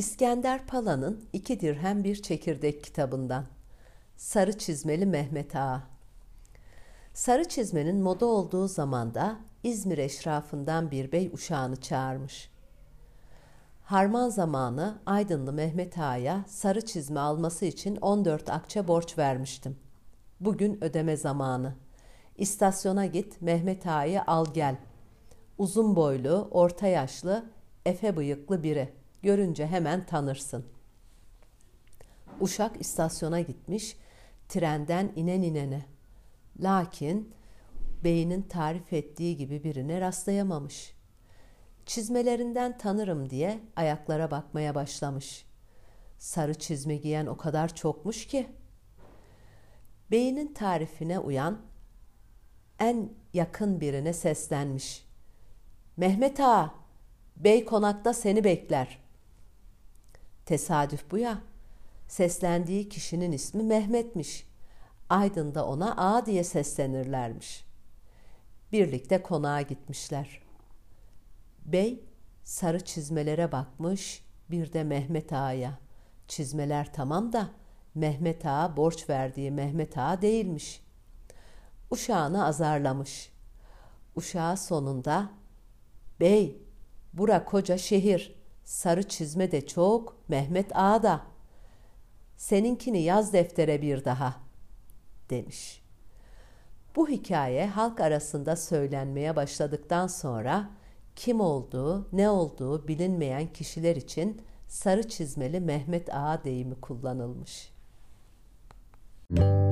İskender Pala'nın iki dirhem bir çekirdek kitabından. Sarı çizmeli Mehmet Ağa. Sarı çizmenin moda olduğu zamanda İzmir eşrafından bir bey uşağını çağırmış. Harman zamanı Aydınlı Mehmet Ağa'ya sarı çizme alması için 14 akçe borç vermiştim. Bugün ödeme zamanı. İstasyona git Mehmet Ağa'yı al gel. Uzun boylu, orta yaşlı, efe bıyıklı biri. Görünce hemen tanırsın. Uşak istasyona gitmiş, trenden inen inene. Lakin beynin tarif ettiği gibi birine rastlayamamış. Çizmelerinden tanırım diye ayaklara bakmaya başlamış. Sarı çizme giyen o kadar çokmuş ki. Beynin tarifine uyan en yakın birine seslenmiş. Mehmet ağa, bey konakta seni bekler. Tesadüf bu ya. Seslendiği kişinin ismi Mehmet'miş. Aydın'da ona ağa diye seslenirlermiş. Birlikte konağa gitmişler. Bey sarı çizmelere bakmış, bir de Mehmet Ağa'ya. Çizmeler tamam da Mehmet Ağa borç verdiği Mehmet Ağa değilmiş. Uşağını azarlamış. Uşağı sonunda Bey, bura koca şehir. Sarı çizme de çok, Mehmet Ağa da. Seninkini yaz deftere bir daha, demiş. Bu hikaye halk arasında söylenmeye başladıktan sonra kim olduğu, ne olduğu bilinmeyen kişiler için sarı çizmeli Mehmet Ağa deyimi kullanılmış. Müzik